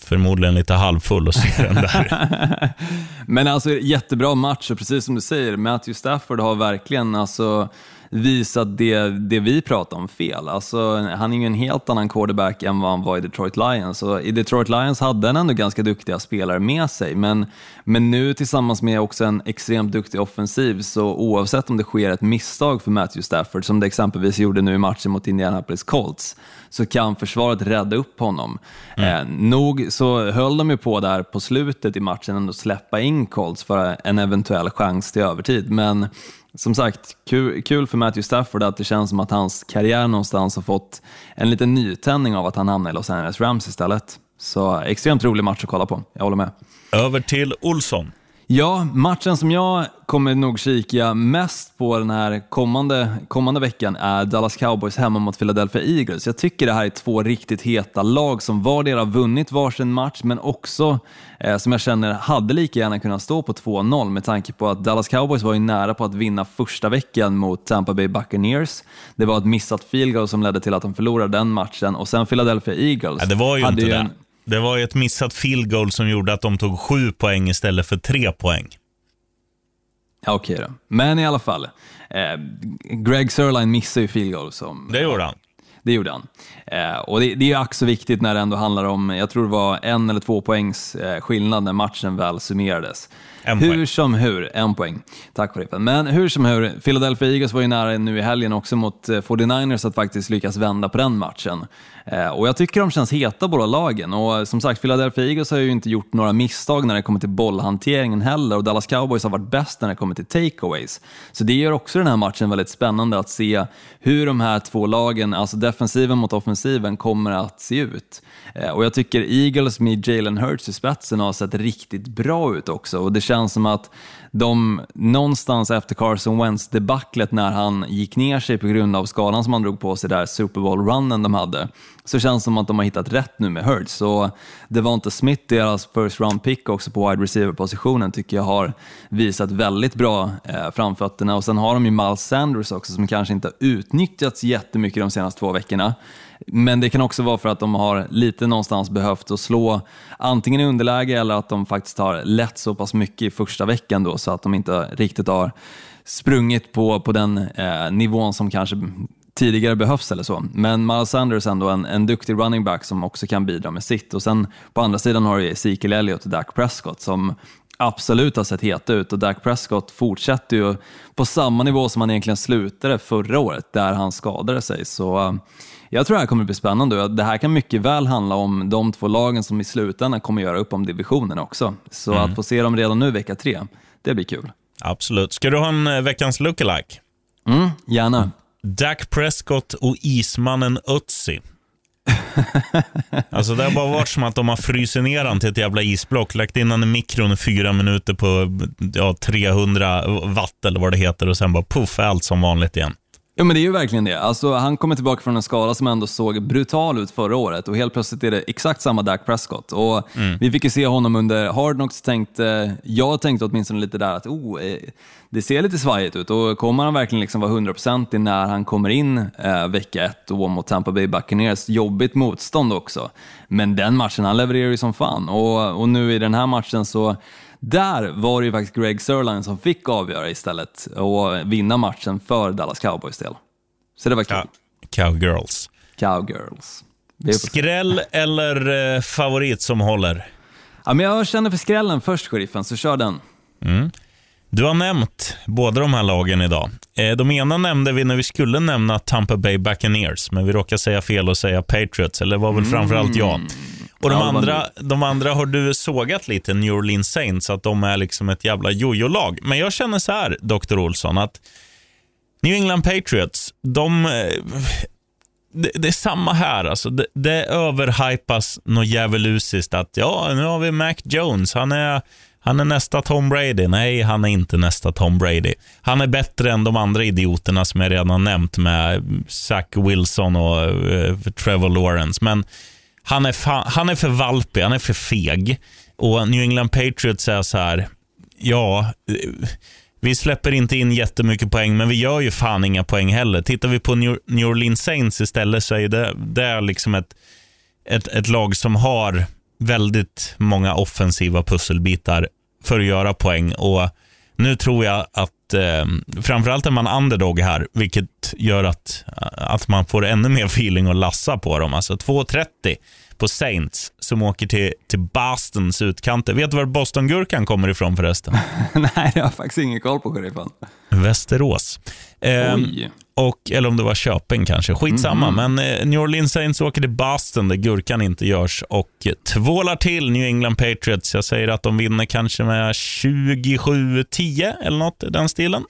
förmodligen lite halvfull och se den där. Men alltså jättebra match och precis som du säger, Matthew Stafford har verkligen alltså visat det, det vi pratar om fel. Alltså, han är ju en helt annan quarterback än vad han var i Detroit Lions. Och I Detroit Lions hade han ändå ganska duktiga spelare med sig, men, men nu tillsammans med också en extremt duktig offensiv, så oavsett om det sker ett misstag för Matthew Stafford, som det exempelvis gjorde nu i matchen mot Indianapolis Colts, så kan försvaret rädda upp honom. Eh, nog så höll de ju på där på slutet i matchen ändå släppa in Colts för en eventuell chans till övertid, men som sagt, kul, kul för Matthew Stafford att det känns som att hans karriär någonstans har fått en liten nytändning av att han hamnar i Los Angeles Rams istället. Så extremt rolig match att kolla på, jag håller med. Över till Olsson. Ja, matchen som jag kommer nog kika mest på den här kommande, kommande veckan är Dallas Cowboys hemma mot Philadelphia Eagles. Jag tycker det här är två riktigt heta lag som vardera vunnit varsin match, men också eh, som jag känner hade lika gärna kunnat stå på 2-0 med tanke på att Dallas Cowboys var ju nära på att vinna första veckan mot Tampa Bay Buccaneers. Det var ett missat field goal som ledde till att de förlorade den matchen och sen Philadelphia Eagles. Ja, det var ju inte det. en- Det var ju ett missat field goal som gjorde att de tog sju poäng istället för tre poäng. Ja, okej då. Men i alla fall, eh, Greg Sörline missade ju field goal som Det gjorde han. Det gjorde han. Eh, och det, det är ju ack så viktigt när det ändå handlar om, jag tror det var en eller två poängs eh, skillnad när matchen väl summerades. En hur poäng. som hur, en poäng. Tack Sheriffen. Men hur som hur, Philadelphia Eagles var ju nära nu i helgen också mot eh, 49ers att faktiskt lyckas vända på den matchen. Eh, och jag tycker de känns heta båda lagen. Och eh, som sagt, Philadelphia Eagles har ju inte gjort några misstag när det kommer till bollhanteringen heller och Dallas Cowboys har varit bäst när det kommer till takeaways. Så det gör också den här matchen väldigt spännande att se hur de här två lagen, alltså defensiven mot offensiven, kommer att se ut. Eh, och jag tycker Eagles med Jalen Hurts i spetsen har sett riktigt bra ut också och det känns som att de någonstans efter Carson Wentz debaclet när han gick ner sig på grund av skadan som han drog på sig där Super Bowl-runnen de hade, så känns det som att de har hittat rätt nu med Hurts. Så Devonta Smith, deras first round pick också på wide receiver-positionen, tycker jag har visat väldigt bra eh, framfötterna. Och sen har de ju Miles Sanders också som kanske inte har utnyttjats jättemycket de senaste två veckorna. Men det kan också vara för att de har lite någonstans behövt att slå antingen i underläge eller att de faktiskt har lett så pass mycket i första veckan då så att de inte riktigt har sprungit på, på den eh, nivån som kanske tidigare behövs eller så. Men Miles Sanders är ändå en, en duktig running back som också kan bidra med sitt. Och sen på andra sidan har du Ezekiel Elliott och Dak Prescott som absolut har sett heta ut och Dak Prescott fortsätter ju på samma nivå som han egentligen slutade förra året där han skadade sig. Så eh, jag tror det här kommer bli spännande det här kan mycket väl handla om de två lagen som i slutändan kommer göra upp om divisionen också. Så att få se dem redan nu vecka tre, det blir kul. Absolut. Ska du ha en eh, veckans lookalike? Mm, gärna. Dak Prescott och ismannen Ötzi. Alltså det har bara varit som att de har frysit ner han till ett jävla isblock, lagt in han i mikron i fyra minuter på ja, 300 watt eller vad det heter och sen bara puff, är allt som vanligt igen. Ja men det är ju verkligen det. Alltså, han kommer tillbaka från en skada som ändå såg brutal ut förra året och helt plötsligt är det exakt samma Dak Prescott. Och Vi fick ju se honom under Hard Knocks, tänkte, jag tänkte åtminstone lite där att oh, eh, det ser lite svajigt ut och kommer han verkligen liksom vara 100% när han kommer in eh, vecka ett då mot Tampa Bay Buccaneers, jobbigt motstånd också. Men den matchen, han levererar ju som fan och, och nu i den här matchen så där var det ju faktiskt Greg Sörline som fick avgöra istället och vinna matchen för Dallas Cowboys del. Så det var kul. Ja. Cowgirls. Cowgirls. Skräll eller eh, favorit som håller? Ja, men jag känner för skrällen först, sheriffen, så kör den. Du har nämnt båda de här lagen idag. Eh, De ena nämnde vi när vi skulle nämna Tampa Bay Buccaneers, men vi råkade säga fel och säga Patriots, eller var väl framförallt jag. Och de, Ja, andra, de andra har du sågat lite, New Orleans Saints, att de är liksom ett jävla jojo-lag. Men jag känner så här, Dr. Olsson, att New England Patriots, de... eh, Det, det är samma här. Alltså. Det, det överhypas något djävulusiskt att ja, nu har vi Mac Jones. Han är, han är nästa Tom Brady. Nej, han är inte nästa Tom Brady. Han är bättre än de andra idioterna som jag redan har nämnt med Zach Wilson och eh, Trevor Lawrence. Men han är, fa- han är för valpig, han är för feg. Och New England Patriots är så här, ja, eh, vi släpper inte in jättemycket poäng, men vi gör ju fan inga poäng heller. Tittar vi på New New Orleans Saints istället så är det, det är liksom ett, ett, ett lag som har väldigt många offensiva pusselbitar för att göra poäng. Och Nu tror jag att eh, framförallt är man underdog här, vilket gör att, att man får ännu mer feeling att lassa på dem. Alltså 2.30 på Saints som åker till, till Bostons utkanter. Vet du var Boston-gurkan kommer ifrån förresten? Nej, jag har faktiskt ingen koll på sheriffen. Västerås. Eh, Oj. och, eller om det var Köping kanske. Skitsamma. Men eh, New Orleans Saints åker till Boston där gurkan inte görs och tvålar till New England Patriots. Jag säger att de vinner kanske med 27-10 eller något i den stilen.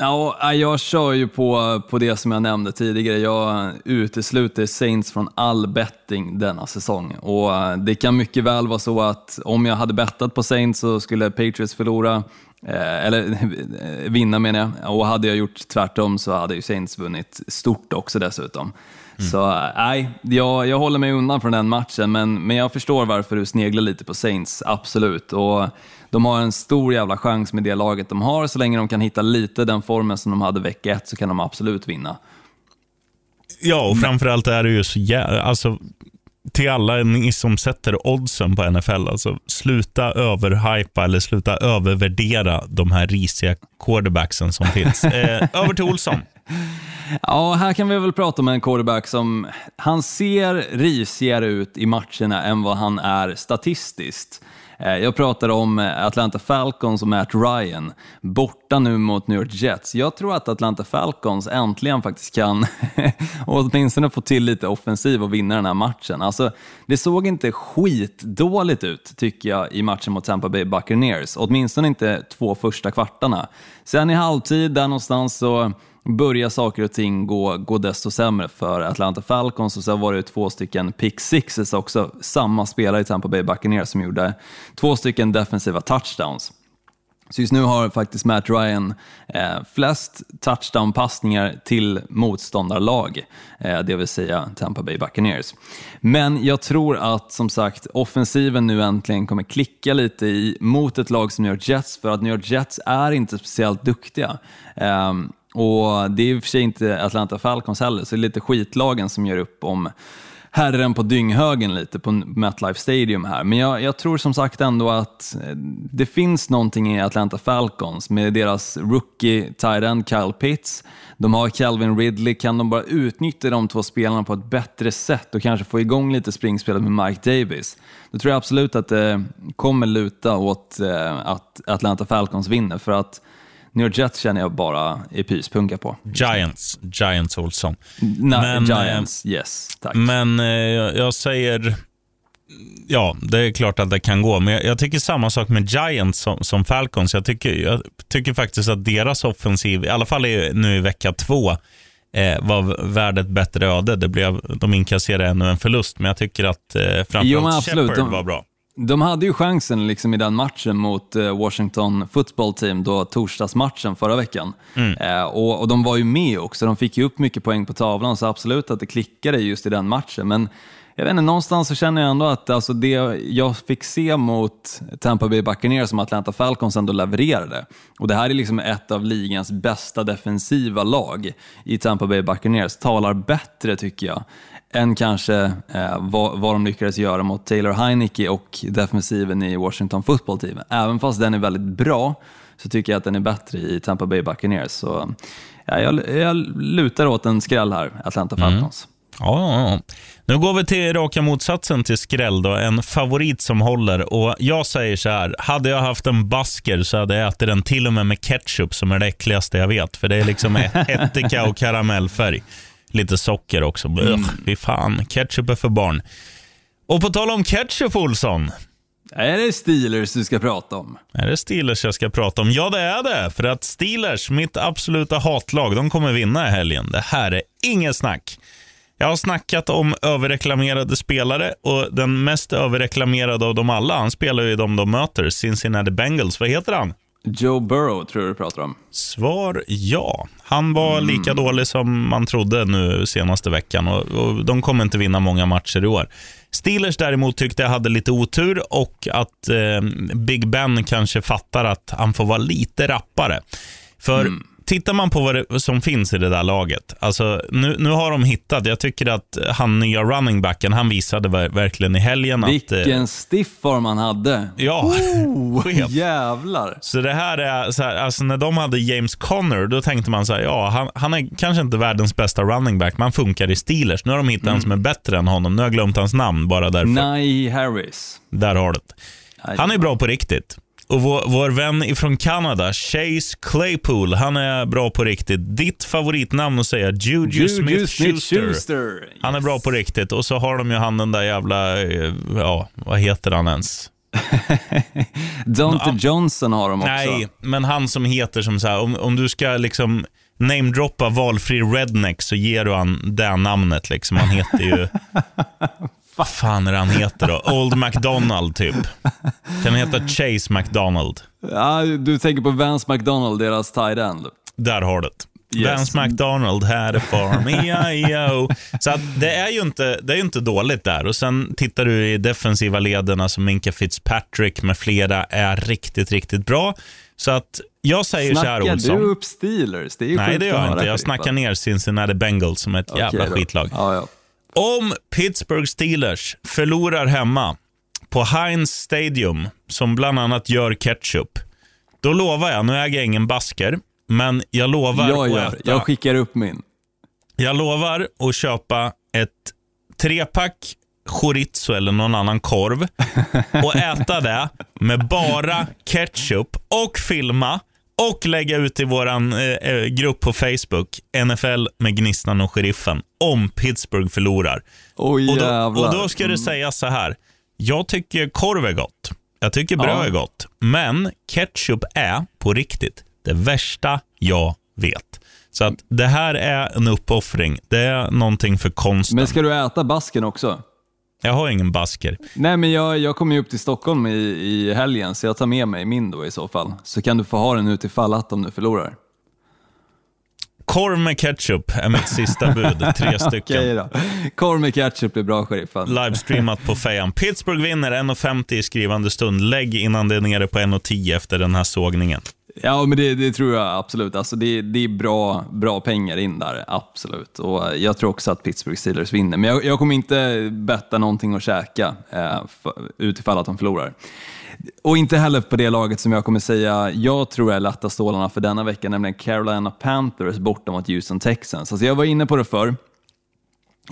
Ja, äh, jag kör ju på, på det som jag nämnde tidigare. Jag utesluter Saints från all betting denna säsong. Och äh, Det kan mycket väl vara så att om jag hade bettat på Saints så skulle Patriots förlora, eh, eller vinna menar jag. Och hade jag gjort tvärtom så hade ju Saints vunnit stort också dessutom. Mm. Så nej, jag, jag håller mig undan från den matchen, men, men jag förstår varför du sneglar lite på Saints, absolut. Och de har en stor jävla chans med det laget de har. Så länge de kan hitta lite den formen som de hade vecka ett så kan de absolut vinna. Ja, och framförallt är det ju så jävla... Alltså, till alla ni som sätter oddsen på NFL, alltså sluta överhypa eller sluta övervärdera de här risiga quarterbacksen som finns. Eh, över till Olsson. Ja, här kan vi väl prata om en quarterback som, han ser risigare ut i matcherna än vad han är statistiskt. Eh, jag pratar om eh, Atlanta Falcons och Matt Ryan, borta nu mot New York Jets. Jag tror att Atlanta Falcons äntligen faktiskt kan åtminstone få till lite offensiv och vinna den här matchen. Alltså, det såg inte skitdåligt ut, tycker jag, i matchen mot Tampa Bay Buccaneers. Åtminstone inte två första kvartarna. Sen i halvtid, där någonstans, så börjar saker och ting gå, gå desto sämre för Atlanta Falcons och så var det två stycken pick sixes också, samma spelare i Tampa Bay Buccaneers som gjorde två stycken defensiva touchdowns. Så just nu har faktiskt Matt Ryan eh, flest touchdown-passningar till motståndarlag, eh, det vill säga Tampa Bay Buccaneers. Men jag tror att som sagt offensiven nu äntligen kommer klicka lite i, mot ett lag som New York Jets, för att New York Jets är inte speciellt duktiga. Eh, och det är i och för sig inte Atlanta Falcons heller, så det är lite skitlagen som gör upp om herren på dynghögen lite på MetLife Stadium här. Men jag, jag, tror som sagt ändå att eh, det finns någonting i Atlanta Falcons med deras rookie tight end Kyle Pitts. De har Calvin Ridley, kan de bara utnyttja de två spelarna på ett bättre sätt och kanske få igång lite springspelet med Mike Davis, då tror jag absolut att det kommer luta åt eh, att Atlanta Falcons vinner. För att New York Jets känner jag bara är pyspunka på. Giants, Giants Olsson. Nej, men, Giants, eh, yes, tack. Men eh, jag säger, ja, det är klart att det kan gå, men jag, jag tycker samma sak med Giants som, som, Falcons. Jag tycker, jag tycker faktiskt att deras offensiv, i alla fall i, nu i vecka två, eh, var värd ett bättre öde. Det blev, de inkasserade ännu en förlust, men jag tycker att eh, framförallt Shepard var bra. De hade ju chansen liksom i den matchen mot eh, Washington football team, då torsdagsmatchen förra veckan. Mm. Eh, och, och, de var ju med också, de fick ju upp mycket poäng på tavlan, så absolut att det klickade just i den matchen. Men jag vet inte, någonstans så känner jag ändå att alltså det jag fick se mot Tampa Bay Buccaneers som Atlanta Falcons ändå levererade. Och det här är liksom ett av ligans bästa defensiva lag i Tampa Bay Buccaneers. Talar bättre tycker jag än kanske eh, vad, vad de lyckades göra mot Taylor Heineke och defensiven i Washington football team. Även fast den är väldigt bra så tycker jag att den är bättre i Tampa Bay Buccaneers. Så, ja, jag, jag lutar åt en skräll här, Atlanta mm. Falcons. Mm. Ja, ja, Nu går vi till raka motsatsen till skräll. Då. En favorit som håller. Och Jag säger så här, hade jag haft en basker så hade jag ätit den till och med med ketchup som är det äckligaste jag vet. För det är liksom ättika och karamellfärg. Lite socker också. Mm. fy fan, ketchup är för barn. Och på tal om ketchup, Olsson. Är det Steelers du ska prata om? Är det Steelers jag ska prata om? Ja, det är det. För att Steelers, mitt absoluta hatlag, de kommer vinna i helgen. Det här är inget snack. Jag har snackat om överreklamerade spelare och den mest överreklamerade av dem alla, han spelar ju de de möter, Cincinnati Bengals. Vad heter han? Joe Burrow tror jag du pratar om. Svar ja. Han var mm. lika dålig som man trodde nu senaste veckan och, och, de kommer inte vinna många matcher i år. Steelers däremot tyckte jag hade lite otur och att eh, Big Ben kanske fattar att han får vara lite rappare. För mm tittar man på vad det, som finns i det där laget, alltså, nu, nu har de hittat, jag tycker att han nya running backen, han visade verkligen i helgen Vilken att... Vilken stiffform han hade. Ja, oh, jävlar. Så det här är, så här, alltså när de hade James Conner, då tänkte man så här, ja, han, han är kanske inte världens bästa running back, men han funkar i Steelers. Nu har de hittat mm. en som är bättre än honom. Nu har jag glömt hans namn bara därför. Nye Harris. Där har du det. Han är bra på riktigt. Och vår, vår vän ifrån Kanada, Chase Claypool, han är bra på riktigt. Ditt favoritnamn att säga, Juju, Smith-Schuster. Han är bra på riktigt. Och så har de ju han den där jävla, eh, ja, vad heter han ens? Dante Johnson har de också. Nej, men han som heter som så här, om, om du ska liksom namedroppa valfri redneck så ger du han det namnet. Liksom. Han heter ju... Vad fan är han heter då? Old McDonald typ. Kan han heta Chase McDonald? Ja, du tänker på Vance McDonald, deras tight end. Där har du det. Yes. Vance McDonald had a farm, E-I-O. Så det är ju inte, det är ju inte dåligt där. Och Sen tittar du i defensiva lederna som Minka Fitzpatrick med flera är riktigt, riktigt bra. Så att jag säger så här, Snackar Olsson. du upp Steelers? Det är ju Nej, det gör jag inte. Jag snackar ner Cincinnati Bengals som ett jävla Okej då. skitlag. Ja, ja. Om Pittsburgh Steelers förlorar hemma på Heinz Stadium, som bland annat gör ketchup, då lovar jag, nu äger jag ingen basker, men jag lovar Jag att gör. äta. Jag skickar upp min. Jag lovar att köpa ett trepack chorizo eller någon annan korv och äta det med bara ketchup och filma och lägga ut i vår eh, grupp på Facebook, NFL med Gnistan och Sheriffen, om Pittsburgh förlorar. Oj Och då, och då ska det sägas så här. Jag tycker korv är gott. Jag tycker bröd Ja. är gott. Men ketchup är på riktigt det värsta jag vet. Så att det här är en uppoffring. Det är någonting för konsten. Men ska du äta basken också? Jag har ingen basker. Nej, men jag, jag kommer ju upp till Stockholm i, i helgen, så jag tar med mig min då i så fall. Så kan du få ha den utifall att om du förlorar. Korv med ketchup är mitt sista bud. Tre stycken. Okej då. Korv med ketchup blir bra, sheriffen. Livestreamat på fejan. Pittsburgh vinner 1,50 i skrivande stund. Lägg innan det är nere på 1,10 efter den här sågningen. Ja, men det, det tror jag absolut. Alltså det, det är bra, bra pengar in där, absolut. Och eh, jag tror också att Pittsburgh Steelers vinner. Men jag, jag kommer inte betta någonting att käka eh, för, utifall att de förlorar. Och inte heller på det laget som jag kommer säga, jag tror är lätta stålarna för denna vecka, nämligen Carolina Panthers borta mot Houston Texans. Alltså jag var inne på det förr.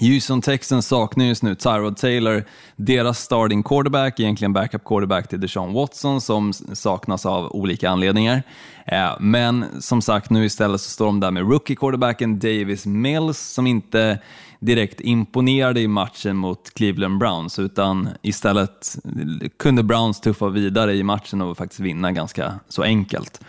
Houston Texans saknar just nu Tyrod Taylor, deras starting quarterback, egentligen backup quarterback till Deshaun Watson som saknas av olika anledningar. Eh, men som sagt, nu istället så står de där med rookie quarterbacken Davis Mills som inte direkt imponerade i matchen mot Cleveland Browns utan istället kunde Browns tuffa vidare i matchen och faktiskt vinna ganska så enkelt.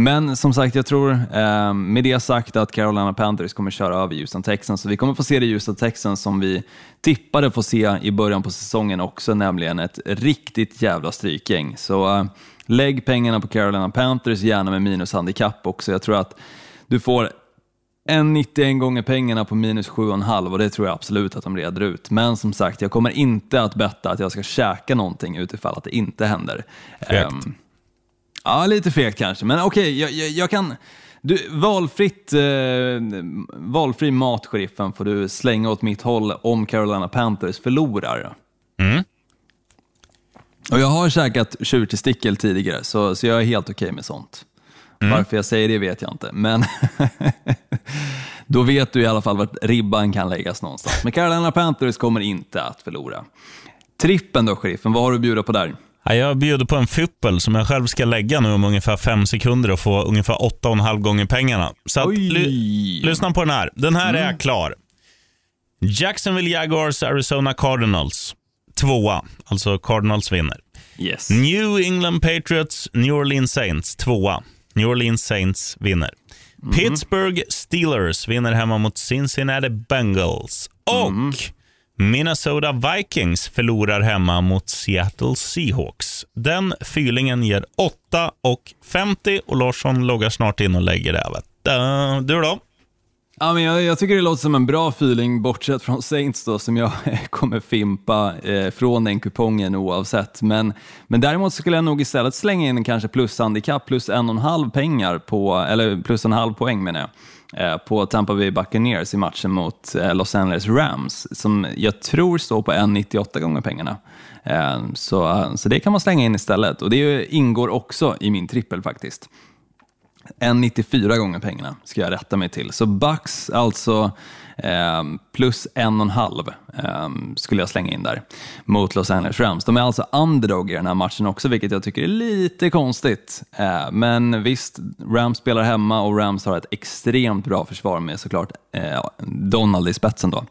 Men som sagt, jag tror eh, med det sagt att Carolina Panthers kommer köra över Houston Texans. Så vi kommer få se det Houston Texans som vi tippade få se i början på säsongen också, nämligen ett riktigt jävla strykgäng. Så eh, lägg pengarna på Carolina Panthers, gärna med minushandikapp också. Jag tror att du får en 91 gånger pengarna på minus 7,5 och det tror jag absolut att de reder ut. Men som sagt, jag kommer inte att betta att jag ska käka någonting utifall att det inte händer. Fegt. Ja, lite fegt kanske, men okej, jag, jag, jag kan... Du, valfritt, eh, valfri mat, sheriffen, får du slänga åt mitt håll om Carolina Panthers förlorar. Mm. Och jag har käkat tjurtestikel tidigare, så, så jag är helt okej med sånt. Varför jag säger det vet jag inte, men då vet du i alla fall vart ribban kan läggas någonstans. Men Carolina Panthers kommer inte att förlora. Trippen då, sheriffen, vad har du att bjuda på där? Ja, Jag bjuder på en fyppel som jag själv ska lägga nu om ungefär fem sekunder och få ungefär 8,5 gånger pengarna. Så att, ly- lyssna på den här. Den här är klar. Jacksonville Jaguars, Arizona Cardinals. Tvåa, alltså Cardinals vinner. Yes. New England Patriots, New Orleans Saints. Tvåa. New Orleans Saints vinner. Pittsburgh Steelers vinner hemma mot Cincinnati Bengals. Och Minnesota Vikings förlorar hemma mot Seattle Seahawks. Den fyrlingen ger 8,50 och Larsson loggar snart in och lägger det. Du. Då? Ja, men jag, jag tycker det låter som en bra feeling, bortsett från Saints då, som jag kommer fimpa eh, från den kupongen oavsett. Men, men däremot skulle jag nog istället slänga in kanske plushandikapp, plus en och en halv pengar på, eller plus en halv poäng menar jag, Eh, på Tampa Bay Buccaneers i matchen mot eh, Los Angeles Rams, som jag tror står på 1,98 gånger pengarna. Eh, så, så det kan man slänga in istället, och det ingår också i min trippel faktiskt. 1,94 gånger pengarna ska jag rätta mig till. Så Bucks alltså eh, plus en och en halv eh, skulle jag slänga in där mot Los Angeles Rams. De är alltså underdog i den här matchen också, vilket jag tycker är lite konstigt. Eh, men visst, Rams spelar hemma och Rams har ett extremt bra försvar med såklart eh, Donald i spetsen då.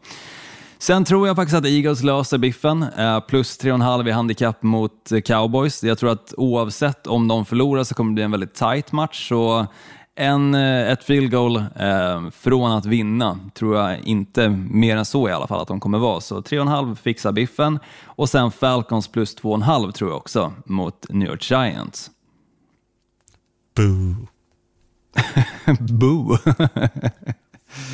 Sen tror jag faktiskt att Eagles löser biffen, eh, plus 3,5 i handikapp mot eh, Cowboys. Jag tror att oavsett om de förlorar så kommer det bli en väldigt tight match. Så en, eh, ett field goal från att vinna tror jag inte mer än så i alla fall att de kommer vara. Så 3,5 fixar biffen och sen Falcons plus 2,5 tror jag också mot New York Giants. Boo. Boo!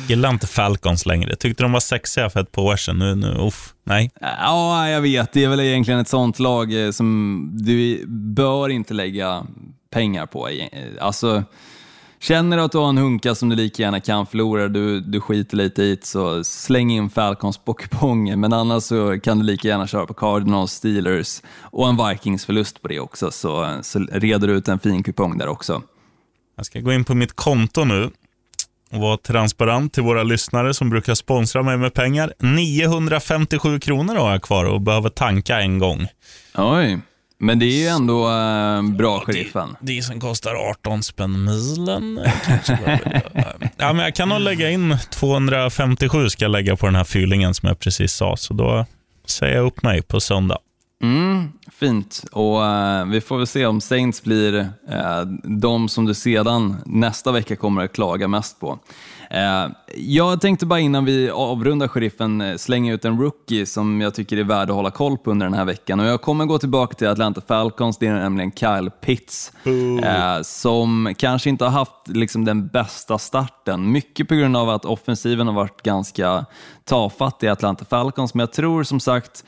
Gillar inte Falcons längre. Tyckte de var sexiga för ett par år sedan. Nu, nu, uff, nej. Ja, jag vet. Det är väl egentligen ett sånt lag eh, som du bör inte lägga pengar på. Eh, Alltså, känner du att du har en hunka som du lika gärna kan förlora, du, du skiter lite i så släng in Falcons på kupongen. Men annars så kan du lika gärna köra på Cardinals, Steelers och en Vikings-förlust på det också, så, så reder du ut en fin kupong där också. Jag ska gå in på mitt konto nu och vara transparent till våra lyssnare som brukar sponsra mig med pengar. 957 kronor har jag kvar och behöver tanka en gång. Oj, men det är ju ändå äh, bra, sheriffen. Dieseln kostar 18 spänn milen. Behöver- ja, men jag kan nog lägga in 257 ska jag lägga på den här fyllingen som jag precis sa. Så då säger jag upp mig på söndag. Mm, fint. Och eh, Vi får väl se om Saints blir eh, de som du sedan nästa vecka kommer att klaga mest på. Eh, jag tänkte bara innan vi avrundar sheriffen slänga ut en rookie som jag tycker är värd att hålla koll på under den här veckan. Och Jag kommer gå tillbaka till Atlanta Falcons, det är nämligen Kyle Pitts, eh, som kanske inte har haft liksom, den bästa starten. Mycket på grund av att offensiven har varit ganska tafatt i Atlanta Falcons, men jag tror som sagt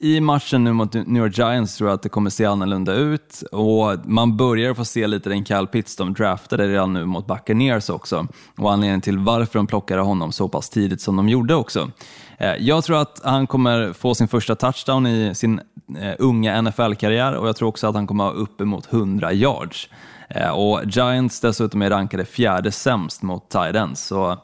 i matchen nu mot New York Giants tror jag att det kommer se annorlunda ut och man börjar få se lite den Cal Pitts de draftade redan nu mot Buccaneers också och anledningen till varför de plockade honom så pass tidigt som de gjorde också. Eh, jag tror att han kommer få sin första touchdown i sin eh, unga NFL-karriär och jag tror också att han kommer ha uppemot 100 yards. Eh, och Giants dessutom är rankade fjärde sämst mot Tidens. så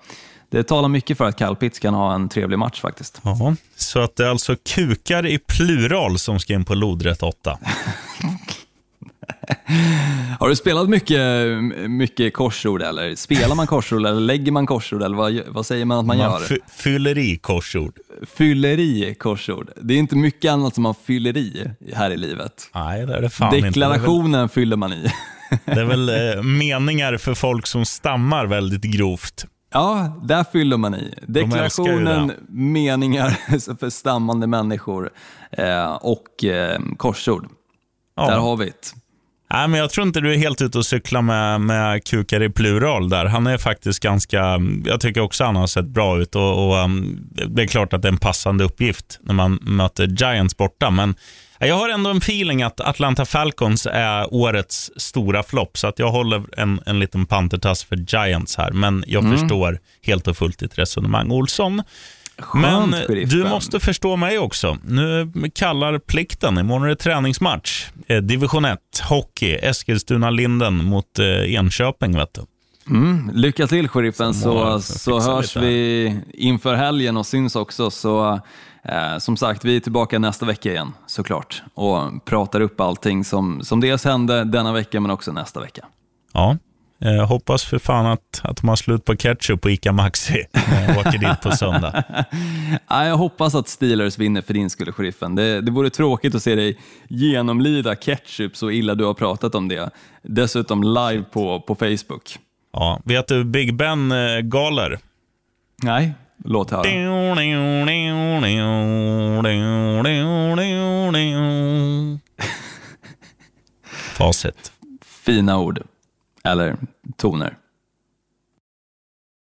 det talar mycket för att Cal Pitts kan ha en trevlig match faktiskt. Ja, så att det är alltså kukar i plural som ska in på lodrätt 8. Har du spelat mycket, mycket korsord eller spelar man korsord eller lägger man korsord eller vad, vad säger man att man, Man gör? fy- fyller i korsord. Fyller i korsord. Det är inte mycket annat som man fyller i här i livet. Nej, det är det fan inte. Deklarationen fyller man i. Det är väl, det är väl eh, meningar för folk som stammar väldigt grovt. Ja, där fyller man i. Deklarationen, det. meningar för stammande människor eh, och eh, korsord. Ja. Där har vi det. Nej, men jag tror inte du är helt ute och cyklar med, med kukar i plural där. Han är faktiskt ganska, jag tycker också han har sett bra ut och, och um, det är klart att det är en passande uppgift när man möter Giants borta. Men jag har ändå en feeling att Atlanta Falcons är årets stora flopp, så att jag håller en, en liten pantertass för Giants här. Men jag Mm. förstår helt och fullt ditt resonemang, Olsson. Men Skönt, sheriffen. du måste förstå mig också. Nu kallar plikten. Imorgon är det träningsmatch. Eh, Division 1, hockey, Eskilstuna-Linden mot eh, Enköping. Vet du. Mm, lycka till sheriffen Så så, så hörs vi inför helgen och syns också. Så, som sagt, vi är tillbaka nästa vecka igen såklart och pratar upp allting som, som dels hände denna vecka men också nästa vecka. Ja. Eh, hoppas för fan att, att de har slut på ketchup på ICA Maxi när jag åker dit på söndag. Ja, jag hoppas att Steelers vinner för din skull, sheriffen. Det, det vore tråkigt att se dig genomlida ketchup så illa du har pratat om det. Dessutom live på, på Facebook. Ja. Vet du Big Ben eh, galer? Nej, låt höra. Facit. Fina ord. Eller toner.